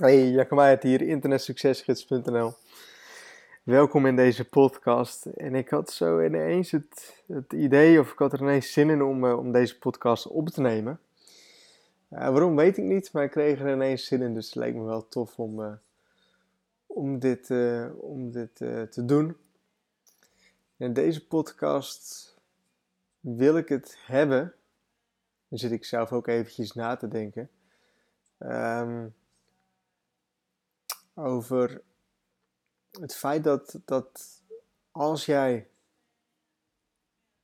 Hey, Jacob hier, internetsuccesgids.nl. Welkom in deze podcast. En ik had zo ineens het, het idee, of ik had er ineens zin in om, uh, om deze podcast op te nemen. Uh, waarom weet ik niet, maar ik kreeg er ineens zin in, dus het leek me wel tof om, uh, om dit, om dit te doen. In deze podcast wil ik het hebben, dan zit ik zelf ook eventjes na te denken. Um, over het feit dat, dat als jij.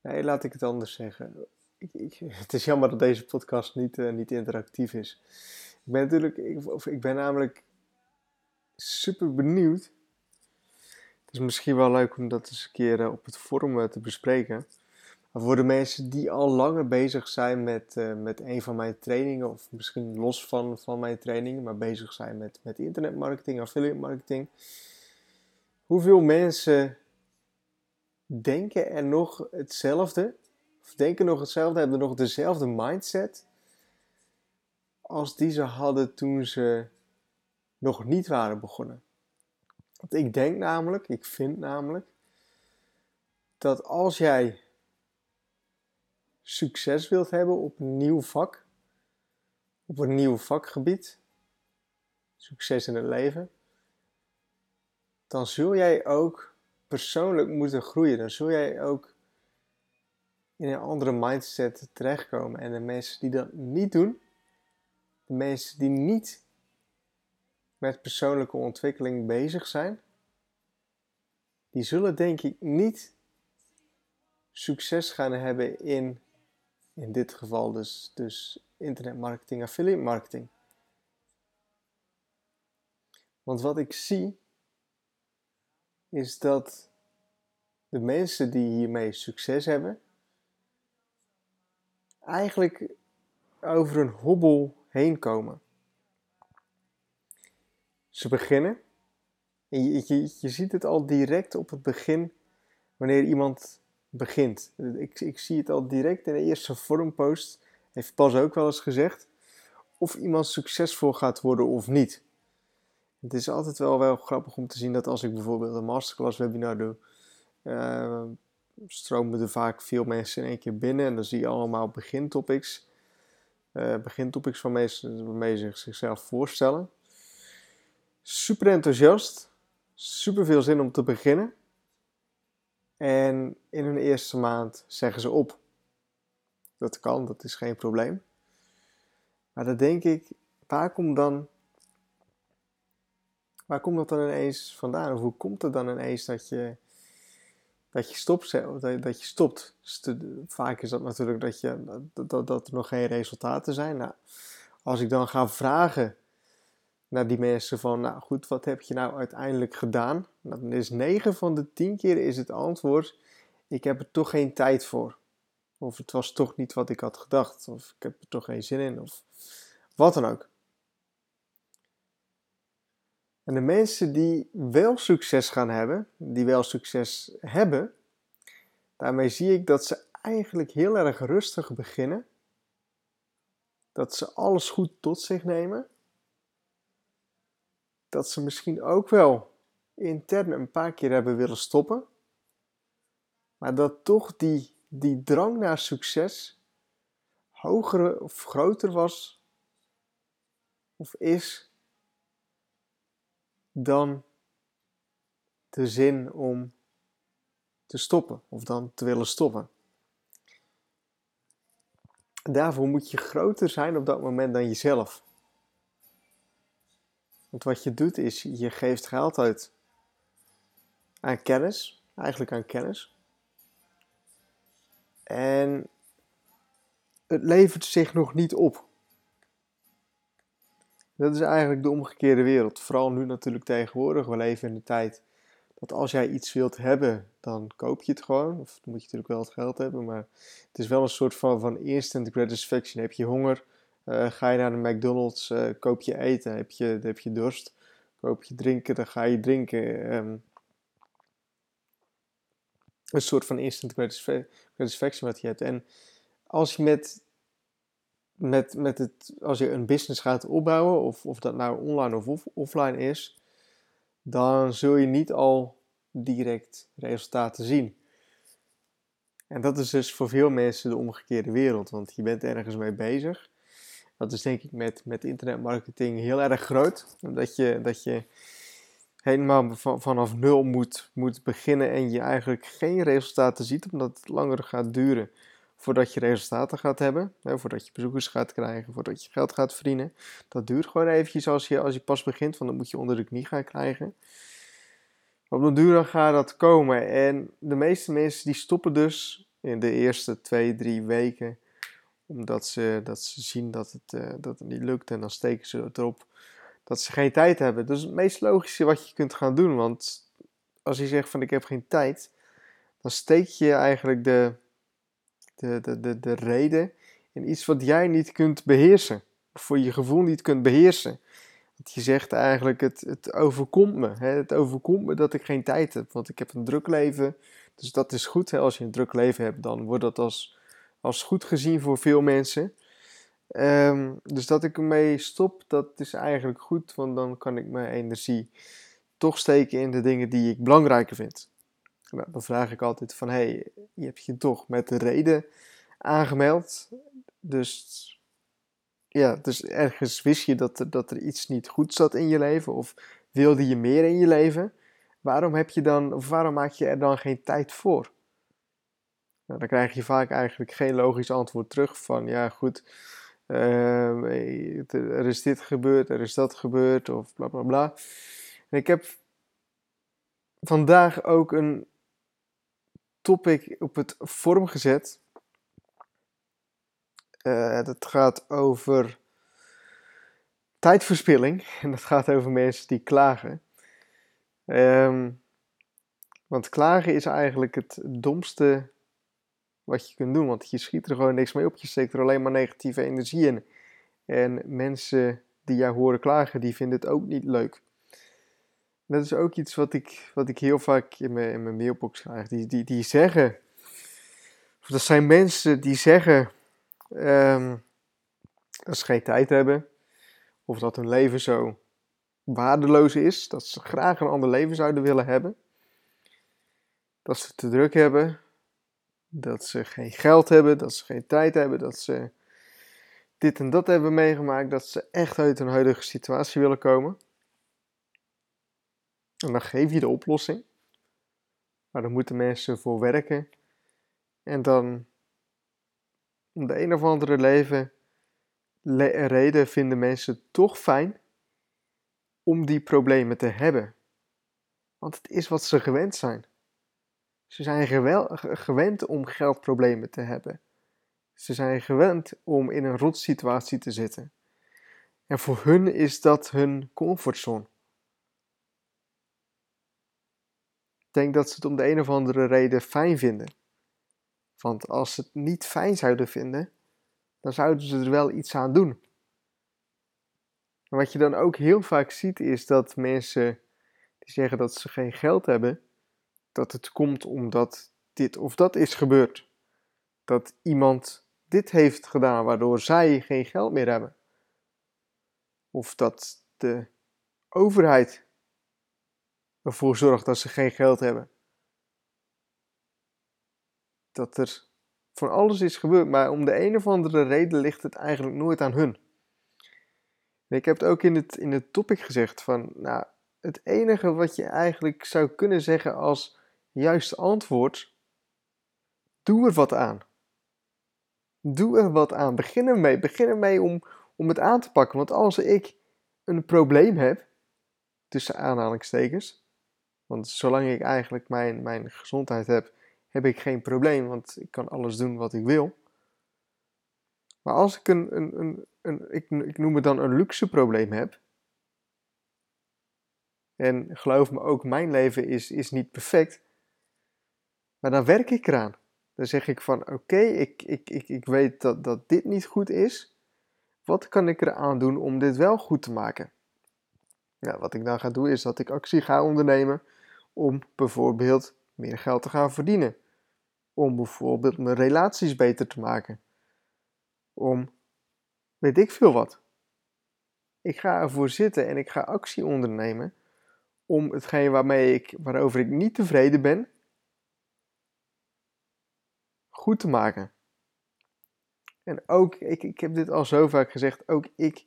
Nee, laat ik het anders zeggen. Ik, het is jammer dat deze podcast niet, uh, niet interactief is. Ik ben natuurlijk, ik, of ik ben namelijk super benieuwd. Het is misschien wel leuk om dat eens een keer uh, op het forum uh, te bespreken voor de mensen die al langer bezig zijn met, uh, met een van mijn trainingen, of misschien los van, van mijn trainingen, maar bezig zijn met, met internetmarketing, affiliate marketing. Hoeveel mensen denken er nog hetzelfde, of denken nog hetzelfde, hebben nog dezelfde mindset als die ze hadden toen ze nog niet waren begonnen? Want ik denk namelijk, ik vind namelijk, dat als jij succes wilt hebben op een nieuw vak, op een nieuw vakgebied, succes in het leven, dan zul jij ook persoonlijk moeten groeien. Dan zul jij ook in een andere mindset terechtkomen. En de mensen die dat niet doen, de mensen die niet met persoonlijke ontwikkeling bezig zijn, die zullen denk ik niet succes gaan hebben in in dit geval dus, dus internetmarketing, affiliate marketing. Want wat ik zie is dat de mensen die hiermee succes hebben, eigenlijk over een hobbel heen komen. Ze beginnen, en je, je, je ziet het al direct op het begin wanneer iemand begint. Ik, ik zie het al direct in de eerste vormpost. Heeft Pas ook wel eens gezegd. Of iemand succesvol gaat worden of niet. Het is altijd wel, wel grappig om te zien dat als ik bijvoorbeeld een masterclass webinar doe. Uh, stromen er vaak veel mensen in één keer binnen. En dan zie je allemaal begintopics. Uh, begintopics van mensen waarmee ze zichzelf voorstellen. Super enthousiast. Super veel zin om te beginnen. En in hun eerste maand zeggen ze op. Dat kan, dat is geen probleem. Maar dan denk ik, waar komt dan. Waar komt dat dan ineens vandaan? Of hoe komt het dan ineens dat je, dat je stopt? Dat, je stopt. vaak is dat natuurlijk dat, je, dat, dat er nog geen resultaten zijn. Nou, als ik dan ga vragen naar die mensen van, nou goed, wat heb je nou uiteindelijk gedaan? Nou, dan is 9 van de 10 keer is het antwoord, ik heb er toch geen tijd voor. Of het was toch niet wat ik had gedacht. Of ik heb er toch geen zin in. Of wat dan ook. En de mensen die wel succes gaan hebben, die wel succes hebben, daarmee zie ik dat ze eigenlijk heel erg rustig beginnen. Dat ze alles goed tot zich nemen dat ze misschien ook wel intern een paar keer hebben willen stoppen. Maar dat toch die, die drang naar succes hoger of groter was of is dan de zin om te stoppen of dan te willen stoppen. Daarvoor moet je groter zijn op dat moment dan jezelf. Want wat je doet is, je geeft geld uit aan kennis, eigenlijk aan kennis. En het levert zich nog niet op. Dat is eigenlijk de omgekeerde wereld. Vooral nu natuurlijk tegenwoordig. We leven in de tijd dat als jij iets wilt hebben, dan koop je het gewoon. Of dan moet je natuurlijk wel het geld hebben. Maar het is wel een soort van, van instant gratification. Heb je honger, uh, ga je naar de McDonald's, uh, koop je eten, heb je, heb je dorst, koop je drinken, dan ga je drinken. Um, een soort van instant gratification wat je hebt. En als je met met, met het, als je een business gaat opbouwen, of, of dat nou online of off, offline is, dan zul je niet al direct resultaten zien. En dat is dus voor veel mensen de omgekeerde wereld, want je bent ergens mee bezig. Dat is denk ik met, met internetmarketing heel erg groot, omdat je, dat je helemaal van, vanaf nul moet, moet beginnen en je eigenlijk geen resultaten ziet, omdat het langer gaat duren voordat je resultaten gaat hebben, hè, voordat je bezoekers gaat krijgen, voordat je geld gaat verdienen. Dat duurt gewoon eventjes als je, als je pas begint, want dan moet je onder de knie gaan krijgen. Op de duur gaat dat komen en de meeste mensen die stoppen dus in de eerste twee, drie weken omdat ze, dat ze zien dat het, uh, dat het niet lukt en dan steken ze erop dat ze geen tijd hebben. Is het meest logische wat je kunt gaan doen, want als je zegt van ik heb geen tijd, dan steek je eigenlijk de, de, de, de, de reden in iets wat jij niet kunt beheersen. Of voor je gevoel niet kunt beheersen. Want je zegt eigenlijk, het, het overkomt me. Hè? Het overkomt me dat ik geen tijd heb, want ik heb een druk leven. Dus dat is goed. Hè? Als je een druk leven hebt, dan wordt dat als, als goed gezien voor veel mensen. Ehm, dus dat ik ermee stop, dat is eigenlijk goed, want dan kan ik mijn energie toch steken in de dingen die ik belangrijker vind. Nou, dan vraag ik altijd van, hey, je hebt je toch met de reden aangemeld. Dus ja, dus ergens wist je dat er, dat er iets niet goed zat in je leven of wilde je meer in je leven. Waarom heb je dan, waarom maak je er dan geen tijd voor? Nou, dan krijg je vaak eigenlijk geen logisch antwoord terug van, ja goed, uh, er is dit gebeurd, er is dat gebeurd of bla bla bla. En ik heb vandaag ook een topic op het vorm gezet. Uh, dat gaat over tijdverspilling. En dat gaat over mensen die klagen. Um, want klagen is eigenlijk het domste wat je kunt doen. Want je schiet er gewoon niks mee op. Je steekt er alleen maar negatieve energie in. En mensen die jou horen klagen, die vinden het ook niet leuk. dat is ook iets wat ik, wat ik heel vaak in mijn, mailbox krijg. Die, die, die zeggen, of dat zijn mensen die zeggen dat ze geen tijd hebben. Of dat hun leven zo waardeloos is. Dat ze graag een ander leven zouden willen hebben. Dat ze te druk hebben dat ze geen geld hebben, dat ze geen tijd hebben, dat ze dit en dat hebben meegemaakt, dat ze echt uit een huidige situatie willen komen. En dan geef je de oplossing. Maar dan moeten mensen voor werken. En dan, om de een of andere leven, reden vinden mensen toch fijn om die problemen te hebben. Want het is wat ze gewend zijn. Ze zijn gewend om geldproblemen te hebben. Ze zijn gewend om in een rotsituatie te zitten. En voor hun is dat hun comfortzone. Ik denk dat ze het om de een of andere reden fijn vinden. Want als ze het niet fijn zouden vinden, dan zouden ze er wel iets aan doen. En wat je dan ook heel vaak ziet is dat mensen die zeggen dat ze geen geld hebben, dat het komt omdat dit of dat is gebeurd. Dat iemand dit heeft gedaan waardoor zij geen geld meer hebben. Of dat de overheid ervoor zorgt dat ze geen geld hebben. Dat er van alles is gebeurd, maar om de een of andere reden ligt het eigenlijk nooit aan hun. ik heb het ook in het, in het topic gezegd van, nou, het enige wat je eigenlijk zou kunnen zeggen als juiste antwoord, doe er wat aan. Doe er wat aan. Begin ermee. Begin ermee om, om het aan te pakken. Want als ik een probleem heb, tussen aanhalingstekens, want zolang ik eigenlijk mijn, mijn gezondheid heb, heb ik geen probleem, want ik kan alles doen wat ik wil. Maar als ik een, een, een, een ik, ik noem het dan een luxe probleem heb, en geloof me ook, mijn leven is, is niet perfect, maar dan werk ik eraan. Dan zeg ik van oké, ik, ik, ik, ik weet dat, dat dit niet goed is. Wat kan ik eraan doen om dit wel goed te maken? Ja, wat ik dan ga doen is dat ik actie ga ondernemen om bijvoorbeeld meer geld te gaan verdienen. Om bijvoorbeeld mijn relaties beter te maken. Om weet ik veel wat. Ik ga ervoor zitten en ik ga actie ondernemen om hetgeen waarmee ik, waarover ik niet tevreden ben, goed te maken. En ook, ik, ik heb dit al zo vaak gezegd, ook ik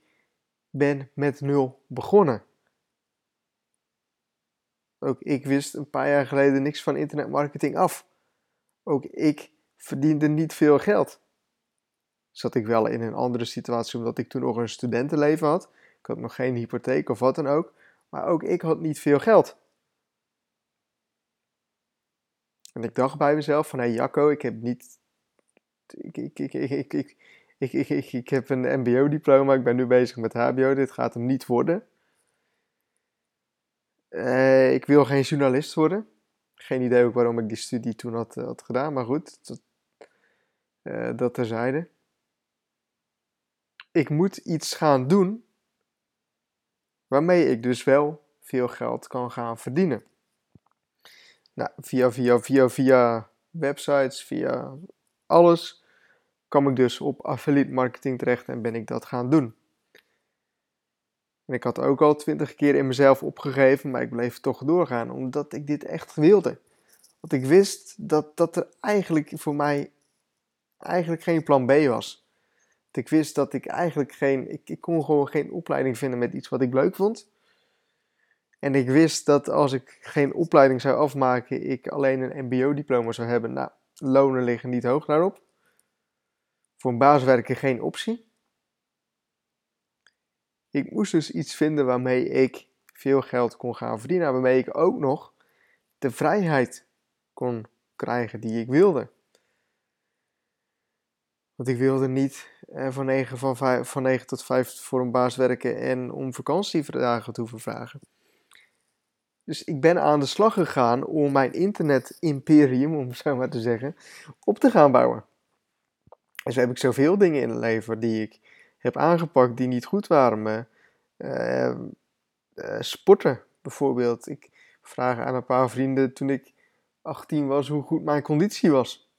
ben met nul begonnen. Ook ik wist een paar jaar geleden niks van internetmarketing af. Ook ik verdiende niet veel geld. Zat ik wel in een andere situatie omdat ik toen nog een studentenleven had. Ik had nog geen hypotheek of wat dan ook. Maar ook ik had niet veel geld. En ik dacht bij mezelf van, hé hey Jacco, ik heb niet... Ik, ik, ik, ik, ik, ik, ik, heb een mbo-diploma, ik ben nu bezig met hbo, dit gaat hem niet worden. Uh, ik wil geen journalist worden. Geen idee ook waarom ik die studie toen had, had gedaan, maar goed, dat, uh, dat terzijde. Ik moet iets gaan doen waarmee ik dus wel veel geld kan gaan verdienen. Nou, via, via, via, via websites, via alles, kwam ik dus op affiliate marketing terecht en ben ik dat gaan doen. En ik had ook al twintig keer in mezelf opgegeven, maar ik bleef toch doorgaan, omdat ik dit echt wilde. Want ik wist dat, dat er eigenlijk voor mij eigenlijk geen plan B was. Ik wist dat ik eigenlijk geen, ik, ik kon gewoon geen opleiding vinden met iets wat ik leuk vond. En ik wist dat als ik geen opleiding zou afmaken, ik alleen een MBO-diploma zou hebben. Nou, lonen liggen niet hoog daarop. Voor een baas werken geen optie. Ik moest dus iets vinden waarmee ik veel geld kon gaan verdienen. Waarmee ik ook nog de vrijheid kon krijgen die ik wilde. Want ik wilde niet eh, van, 9, van, 5, van 9 tot 5 voor een baas werken en om vakantiedagen te hoeven vragen. Dus ik ben aan de slag gegaan om mijn internet-imperium, om het zo maar te zeggen, op te gaan bouwen. En zo heb ik zoveel dingen in het leven die ik heb aangepakt die niet goed waren. Uh, uh, sporten bijvoorbeeld. Ik vraag aan een paar vrienden toen ik 18 was hoe goed mijn conditie was.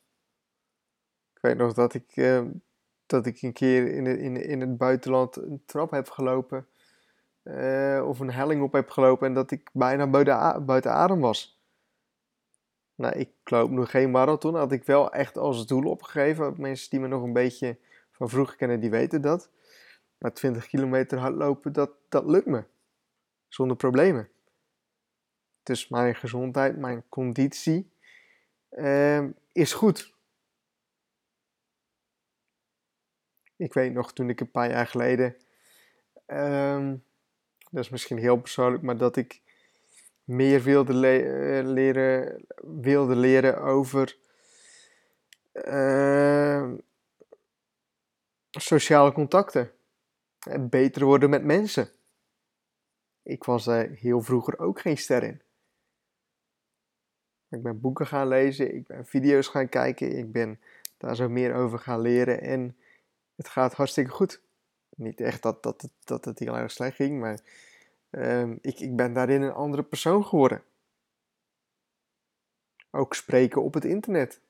Ik weet nog dat ik, uh, dat ik een keer in, in, in het buitenland een trap heb gelopen. Of een helling op heb gelopen en dat ik bijna buiten, adem was. Nou, ik loop nog geen marathon. Had ik wel echt als doel opgegeven. Mensen die me nog een beetje van vroeger kennen, die weten dat. Maar 20 kilometer hardlopen, dat, dat lukt me. Zonder problemen. Dus mijn gezondheid, mijn conditie uh, is goed. Ik weet nog toen ik een paar jaar geleden, uh, dat is misschien heel persoonlijk, maar dat ik meer wilde eh, leren, wilde leren over uh, sociale contacten. En beter worden met mensen. Ik was daar heel vroeger ook geen ster in. Ik ben boeken gaan lezen, ik ben video's gaan kijken, ik ben daar zo meer over gaan leren en het gaat hartstikke goed. Niet echt dat, dat, dat, dat het heel erg slecht ging, maar um, ik, ik ben daarin een andere persoon geworden. Ook spreken op het internet.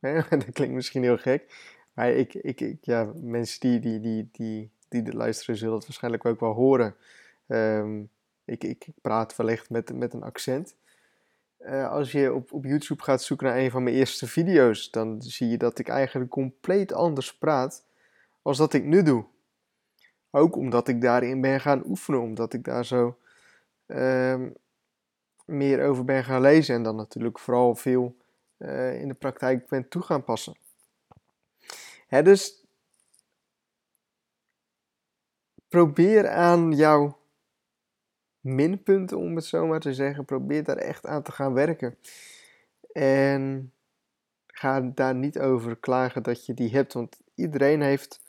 dat klinkt misschien heel gek, maar ik, ik, ik, ja, mensen die, die, die, die, die de luisteren zullen het waarschijnlijk ook wel horen. Um, ik, ik praat wellicht met, met een accent. Uh, als je op, op YouTube gaat zoeken naar een van mijn eerste video's, dan zie je dat ik eigenlijk compleet anders praat als dat ik nu doe. Ook omdat ik daarin ben gaan oefenen, omdat ik daar zo uh, meer over ben gaan lezen en dan natuurlijk vooral veel uh, in de praktijk ben toe gaan passen. Hè, dus probeer aan jouw minpunten, om het zo maar te zeggen. Probeer daar echt aan te gaan werken. En ga daar niet over klagen dat je die hebt, want iedereen heeft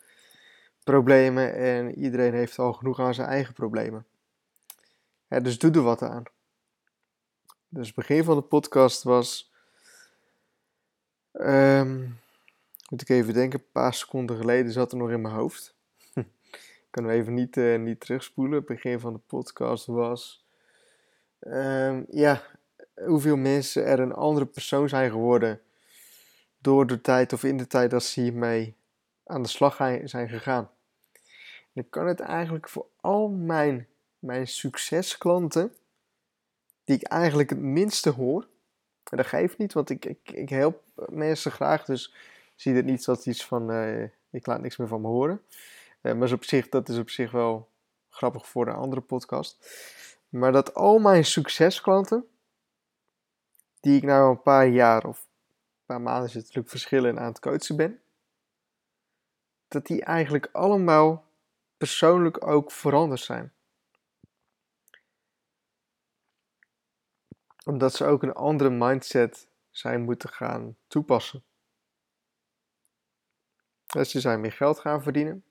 problemen en iedereen heeft al genoeg aan zijn eigen problemen. Dus doe er wat aan. Dus het begin van de podcast was. Um, moet ik even denken, een paar seconden geleden zat er nog in mijn hoofd. ik kan even niet, uh, niet terugspoelen. Het begin van de podcast was. Um, ja, hoeveel mensen er een andere persoon zijn geworden. door de tijd of in de tijd dat ze hiermee aan de slag zijn gegaan. Ik kan het eigenlijk voor al mijn, mijn succesklanten, die ik eigenlijk het minste hoor, en dat geeft niet, want ik, ik, ik help mensen graag, dus zie het niet als iets van, uh, ik laat niks meer van me horen. Uh, maar op zich, dat is op zich wel grappig voor een andere podcast. Maar dat al mijn succesklanten, die ik nou een paar jaar of een paar maanden het natuurlijk verschillen aan het coachen ben, dat die eigenlijk allemaal persoonlijk ook veranderd zijn. Omdat ze ook een andere mindset zijn moeten gaan toepassen. Dus ze zijn meer geld gaan verdienen.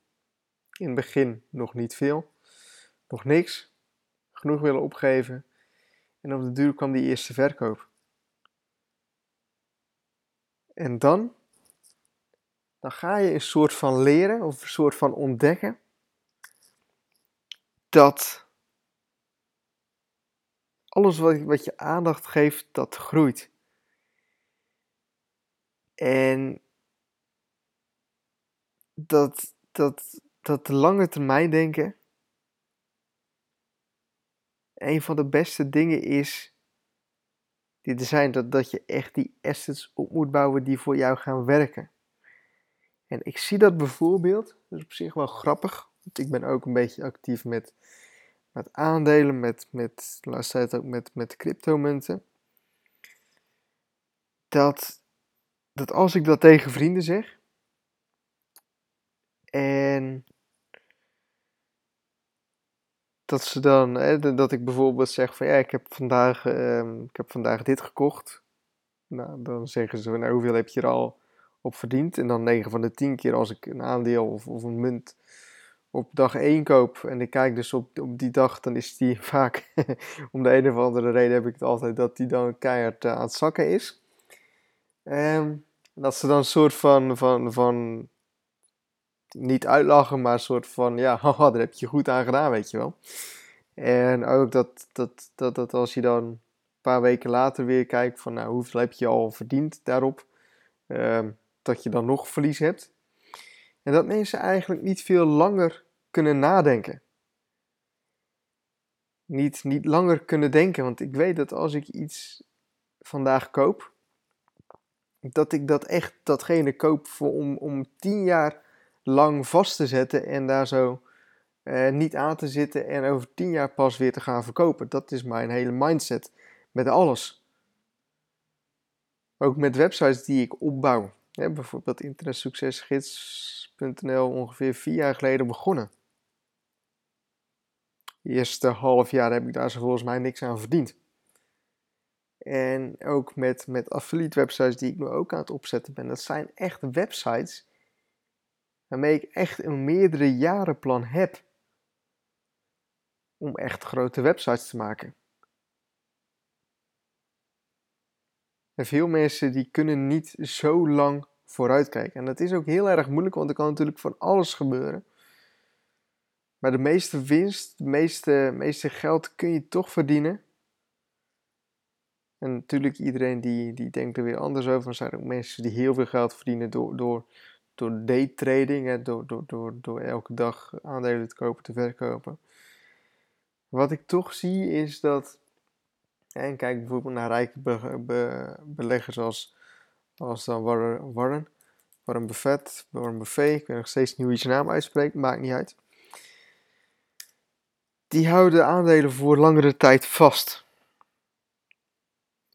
In het begin nog niet veel, nog niks, genoeg willen opgeven. En op de duur kwam die eerste verkoop. En dan, dan ga je een soort van leren of een soort van ontdekken dat alles wat, wat je aandacht geeft, dat groeit. En dat, dat, dat lange termijn denken een van de beste dingen is die er zijn, dat, dat je echt die assets op moet bouwen die voor jou gaan werken. En ik zie dat bijvoorbeeld, dat is op zich wel grappig, ik ben ook een beetje actief met, met aandelen, met, met laatst tijd ook met, met cryptomunten. Dat, dat als ik dat tegen vrienden zeg, en dat ze dan, hè, dat ik bijvoorbeeld zeg van ja, ik heb vandaag, uh, ik heb vandaag dit gekocht. Nou, dan zeggen ze, nou, hoeveel heb je er al op verdiend? En dan 9 van de 10 keer als ik een aandeel of, of een munt op dag 1 koop en ik kijk dus op, op die dag, dan is die vaak, om de een of andere reden heb ik het altijd, dat die dan keihard uh, aan het zakken is. Um, dat ze dan een soort van, van, van niet uitlachen, maar een soort van, ja, haha, daar heb je goed aan gedaan, weet je wel. En ook dat, dat, dat, dat als je dan een paar weken later weer kijkt van, nou, hoeveel heb je al verdiend daarop, uh, dat je dan nog verlies hebt. En dat mensen eigenlijk niet veel langer kunnen nadenken. Niet, niet langer kunnen denken, want ik weet dat als ik iets vandaag koop, dat ik dat echt datgene koop voor om, om tien jaar lang vast te zetten en daar zo eh, niet aan te zitten en over tien jaar pas weer te gaan verkopen. Dat is mijn hele mindset met alles. Ook met websites die ik opbouw. Bijvoorbeeld internetsuccesgids.nl ongeveer vier jaar geleden begonnen. Eerste half jaar heb ik daar volgens mij niks aan verdiend. En ook met, met affiliate websites die ik nu ook aan het opzetten ben. Dat zijn echt websites waarmee ik echt een meerdere jaren plan heb om echt grote websites te maken. En veel mensen die kunnen niet zo lang vooruitkijken. En dat is ook heel erg moeilijk, want er kan natuurlijk van alles gebeuren. Maar de meeste winst, de meeste, meeste geld kun je toch verdienen. En natuurlijk, iedereen die, die denkt er weer anders over. Er zijn ook mensen die heel veel geld verdienen door, door door daytrading, hè, door, door, door, door elke dag aandelen te kopen, te verkopen. Wat ik toch zie is dat, en kijk bijvoorbeeld naar rijke beleggers als, als Warren, Warren, Warren Buffett, Warren Buffet, ik weet nog steeds niet hoe je zijn naam uitspreekt, maakt niet uit. Die houden aandelen voor langere tijd vast.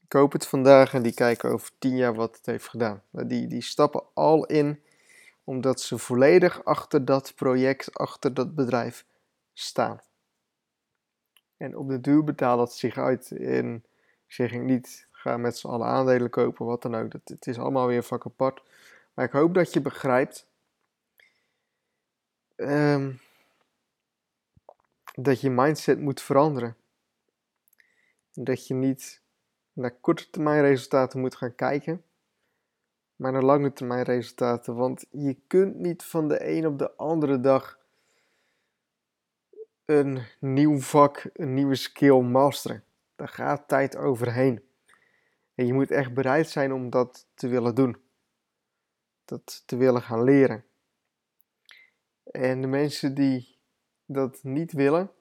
koop het vandaag en die kijken over 10 jaar wat het heeft gedaan. Die, die stappen al in omdat ze volledig achter dat project, achter dat bedrijf staan. En op de duur betaalt dat zich uit in, ik zeg niet, ga met z'n allen aandelen kopen, wat dan ook. Dat, het is allemaal weer vak apart. Maar ik hoop dat je begrijpt um, dat je mindset moet veranderen. Dat je niet naar korte termijn resultaten moet gaan kijken, maar naar lange termijn resultaten. Want je kunt niet van de een op de andere dag een nieuw vak, een nieuwe skill masteren. Daar gaat tijd overheen. En je moet echt bereid zijn om dat te willen doen. Dat te willen gaan leren. En de mensen die dat niet willen,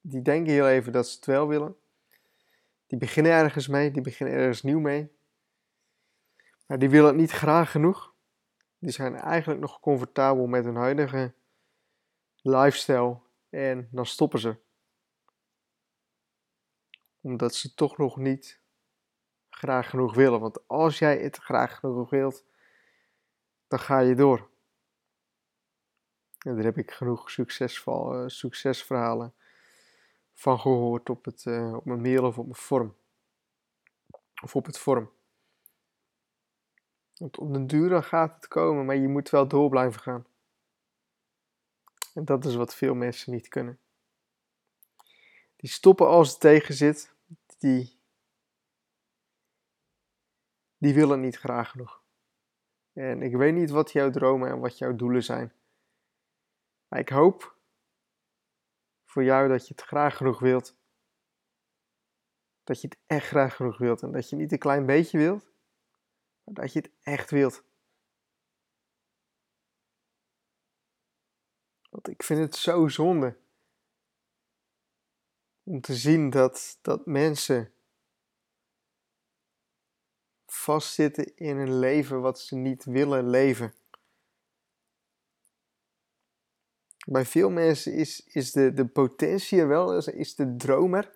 die denken heel even dat ze het wel willen. Die beginnen ergens mee, die beginnen ergens nieuw mee. Maar die willen het niet graag genoeg. Die zijn eigenlijk nog comfortabel met hun huidige lifestyle en dan stoppen ze. Omdat ze toch nog niet graag genoeg willen. Want als jij het graag genoeg wilt, dan ga je door. En daar heb ik genoeg uh, succesverhalen van gehoord op, het, uh, op mijn mail of op mijn vorm. Of op het vorm. Want op den duur gaat het komen, maar je moet wel door blijven gaan. En dat is wat veel mensen niet kunnen. Die stoppen als het tegen zit. Die, die willen niet graag genoeg. En ik weet niet wat jouw dromen en wat jouw doelen zijn. Maar ik hoop voor jou dat je het graag genoeg wilt. Dat je het echt graag genoeg wilt. En dat je niet een klein beetje wilt, maar dat je het echt wilt. Want ik vind het zo zonde om te zien dat, dat mensen vastzitten in een leven wat ze niet willen leven. Bij veel mensen is, is de, de potentie er wel, is de dromer,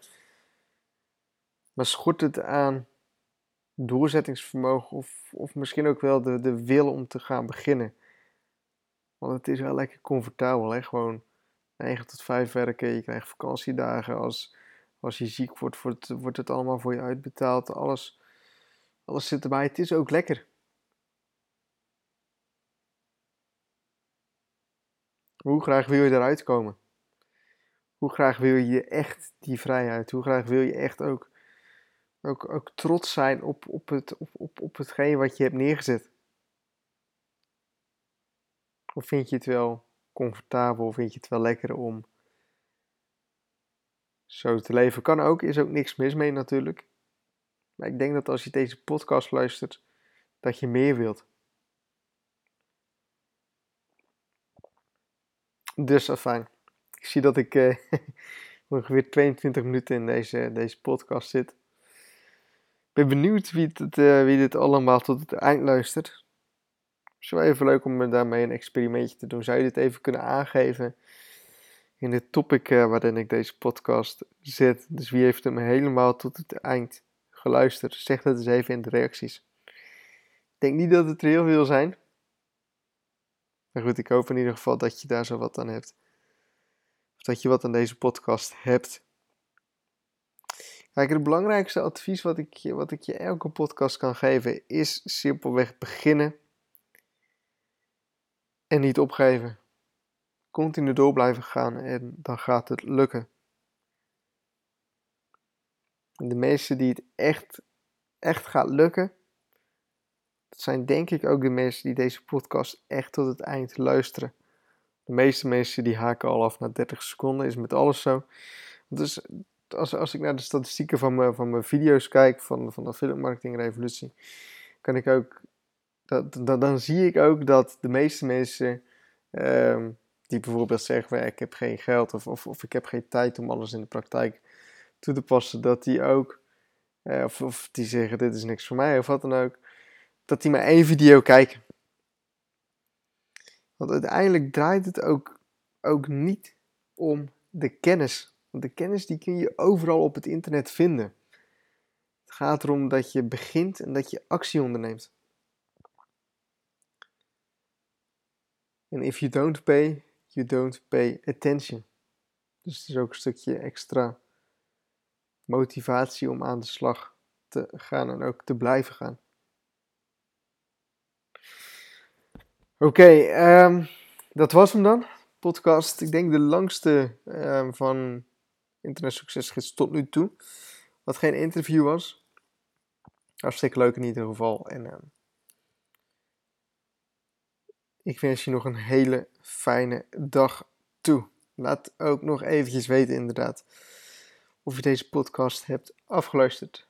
maar schort het aan doorzettingsvermogen of, of misschien ook wel de, de wil om te gaan beginnen. Want het is wel lekker comfortabel, hè? Gewoon 9 tot 5 werken, je krijgt vakantiedagen. Als, als je ziek wordt, wordt, wordt het allemaal voor je uitbetaald. Alles, alles zit erbij. Het is ook lekker. Hoe graag wil je eruit komen? Hoe graag wil je echt die vrijheid? Hoe graag wil je echt ook, ook, ook trots zijn op, op, het, op, op, op hetgeen wat je hebt neergezet? Of vind je het wel comfortabel? Vind je het wel lekker om zo te leven? Kan ook, is ook niks mis mee natuurlijk. Maar ik denk dat als je deze podcast luistert, dat je meer wilt. Dus fijn. Ik zie dat ik uh, ongeveer 22 minuten in deze, deze podcast zit. Ik ben benieuwd wie, het, uh, wie dit allemaal tot het eind luistert. Het is wel even leuk om daarmee een experimentje te doen. Zou je dit even kunnen aangeven in het topic waarin ik deze podcast zet? Dus wie heeft hem helemaal tot het eind geluisterd? Zeg dat eens even in de reacties. Ik denk niet dat het er heel veel zijn. Maar goed, ik hoop in ieder geval dat je daar zo wat aan hebt. Of dat je wat aan deze podcast hebt. Kijk, het belangrijkste advies wat ik, je, wat ik je elke podcast kan geven is simpelweg beginnen en niet opgeven. Continu door blijven gaan en dan gaat het lukken. de mensen die het echt, echt gaat lukken, dat zijn denk ik ook de mensen die deze podcast echt tot het eind luisteren. De meeste mensen die haken al af na 30 seconden, is met alles zo. Dus als, als ik naar de statistieken van mijn, van mijn video's kijk, van, van de filmmarketing revolutie, kan ik ook, dat, dan zie ik ook dat de meeste mensen ehm, die bijvoorbeeld zeggen, ik heb geen geld of, of, of ik heb geen tijd om alles in de praktijk toe te passen, dat die ook, eh, of, of die zeggen dit is niks voor mij of wat dan ook, dat die maar één video kijken. Want uiteindelijk draait het ook, ook niet om de kennis. Want de kennis die kun je overal op het internet vinden. Het gaat erom dat je begint en dat je actie onderneemt. En if you don't pay, you don't pay attention. Dus het is ook een stukje extra motivatie om aan de slag te gaan en ook te blijven gaan. Oké, ehm, dat was hem dan. Podcast, ik denk de langste um, van Internet Succesgids tot nu toe. Wat geen interview was. Hartstikke leuk in ieder geval. En um, ik wens je nog een hele fijne dag toe. Laat ook nog eventjes weten inderdaad of je deze podcast hebt afgeluisterd.